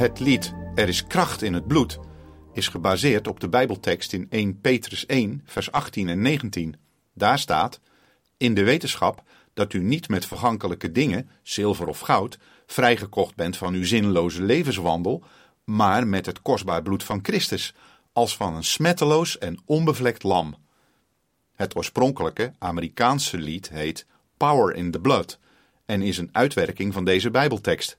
Het lied Er is kracht in het bloed is gebaseerd op de Bijbeltekst in 1 Petrus 1, vers 18 en 19. Daar staat: In de wetenschap dat u niet met vergankelijke dingen, zilver of goud, vrijgekocht bent van uw zinloze levenswandel, maar met het kostbaar bloed van Christus, als van een smetteloos en onbevlekt lam. Het oorspronkelijke Amerikaanse lied heet Power in the Blood en is een uitwerking van deze Bijbeltekst.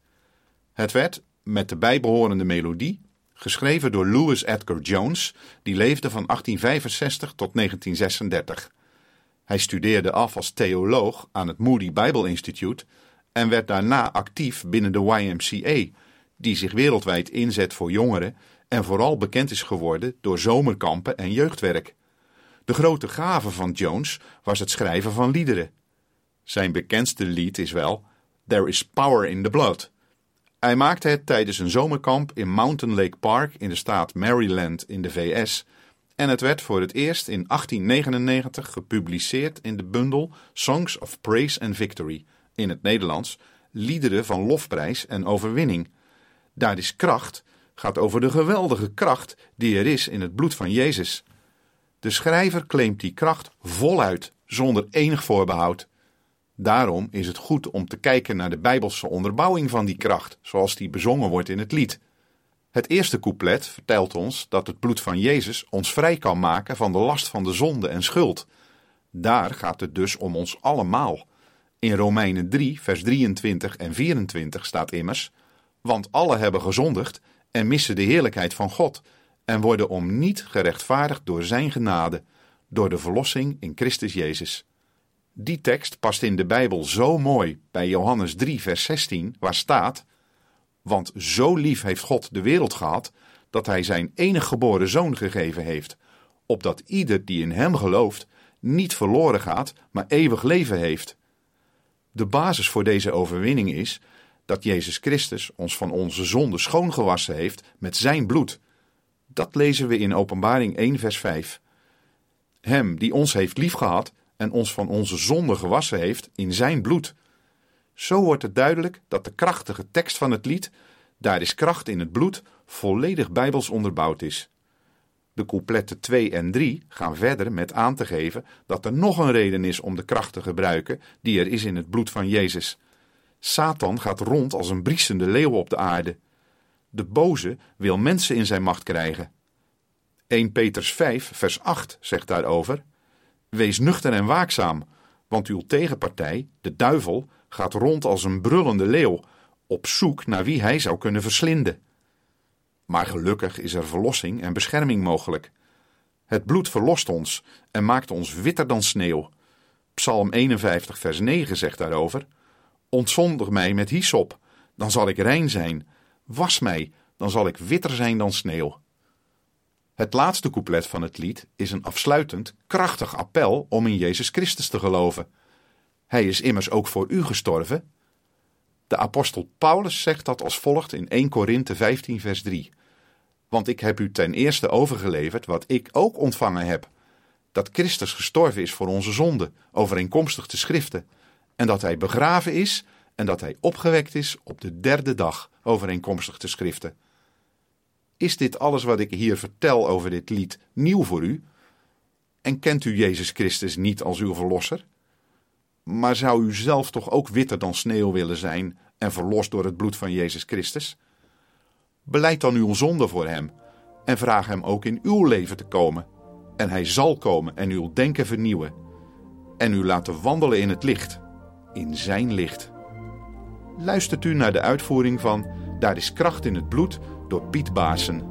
Het werd, met de bijbehorende melodie, geschreven door Louis Edgar Jones, die leefde van 1865 tot 1936. Hij studeerde af als theoloog aan het Moody Bible Institute en werd daarna actief binnen de YMCA, die zich wereldwijd inzet voor jongeren en vooral bekend is geworden door zomerkampen en jeugdwerk. De grote gave van Jones was het schrijven van liederen. Zijn bekendste lied is wel There is Power in the Blood. Hij maakte het tijdens een zomerkamp in Mountain Lake Park in de staat Maryland in de VS en het werd voor het eerst in 1899 gepubliceerd in de bundel Songs of Praise and Victory, in het Nederlands Liederen van lofprijs en overwinning. Daar is kracht gaat over de geweldige kracht die er is in het bloed van Jezus. De schrijver claimt die kracht voluit, zonder enig voorbehoud. Daarom is het goed om te kijken naar de bijbelse onderbouwing van die kracht, zoals die bezongen wordt in het lied. Het eerste couplet vertelt ons dat het bloed van Jezus ons vrij kan maken van de last van de zonde en schuld. Daar gaat het dus om ons allemaal. In Romeinen 3, vers 23 en 24 staat immers: Want alle hebben gezondigd en missen de heerlijkheid van God en worden om niet gerechtvaardigd door Zijn genade, door de verlossing in Christus Jezus. Die tekst past in de Bijbel zo mooi bij Johannes 3, vers 16, waar staat: Want zo lief heeft God de wereld gehad, dat Hij Zijn enige geboren zoon gegeven heeft, opdat ieder die in Hem gelooft niet verloren gaat, maar eeuwig leven heeft. De basis voor deze overwinning is dat Jezus Christus ons van onze zonde schoongewassen heeft met Zijn bloed. Dat lezen we in Openbaring 1, vers 5. Hem die ons heeft liefgehad en ons van onze zonde gewassen heeft in zijn bloed. Zo wordt het duidelijk dat de krachtige tekst van het lied, daar is kracht in het bloed, volledig bijbels onderbouwd is. De coupletten 2 en 3 gaan verder met aan te geven dat er nog een reden is om de kracht te gebruiken die er is in het bloed van Jezus. Satan gaat rond als een briesende leeuw op de aarde. De boze wil mensen in zijn macht krijgen. 1 Petrus 5, vers 8 zegt daarover: Wees nuchter en waakzaam, want uw tegenpartij, de duivel, gaat rond als een brullende leeuw, op zoek naar wie hij zou kunnen verslinden. Maar gelukkig is er verlossing en bescherming mogelijk. Het bloed verlost ons en maakt ons witter dan sneeuw. Psalm 51, vers 9 zegt daarover: Ontzondig mij met hyssop, dan zal ik rein zijn. Was mij, dan zal ik witter zijn dan sneeuw. Het laatste couplet van het lied is een afsluitend, krachtig appel om in Jezus Christus te geloven. Hij is immers ook voor u gestorven. De apostel Paulus zegt dat als volgt in 1 Korinthe 15 vers 3. Want ik heb u ten eerste overgeleverd wat ik ook ontvangen heb. Dat Christus gestorven is voor onze zonde, overeenkomstig de schriften. En dat hij begraven is en dat hij opgewekt is op de derde dag, overeenkomstig de schriften. Is dit alles wat ik hier vertel over dit lied nieuw voor u? En kent u Jezus Christus niet als uw verlosser? Maar zou u zelf toch ook witter dan sneeuw willen zijn en verlost door het bloed van Jezus Christus? Beleid dan uw zonde voor hem en vraag hem ook in uw leven te komen. En hij zal komen en uw denken vernieuwen en u laten wandelen in het licht, in zijn licht. Luistert u naar de uitvoering van Daar is kracht in het bloed door Piet Baasen.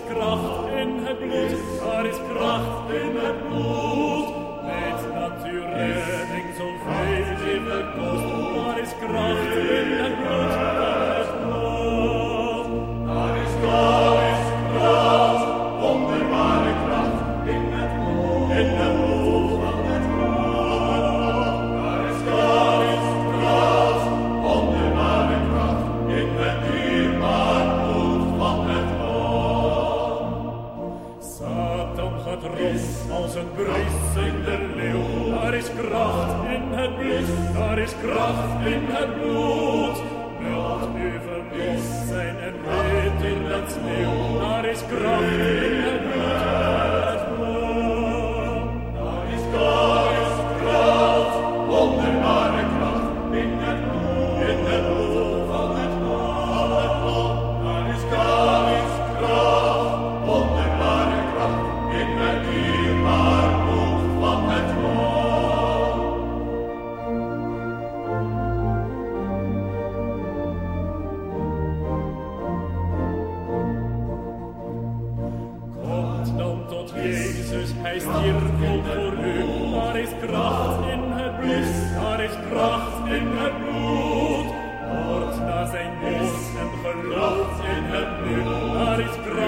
Kraft in her blood. There is is in in blood. It's Weet dat so redding zoveel je verkost. Bloed, daar is kracht in het bloed. Gott, dass ein Moos im Verlauf in der Mühe,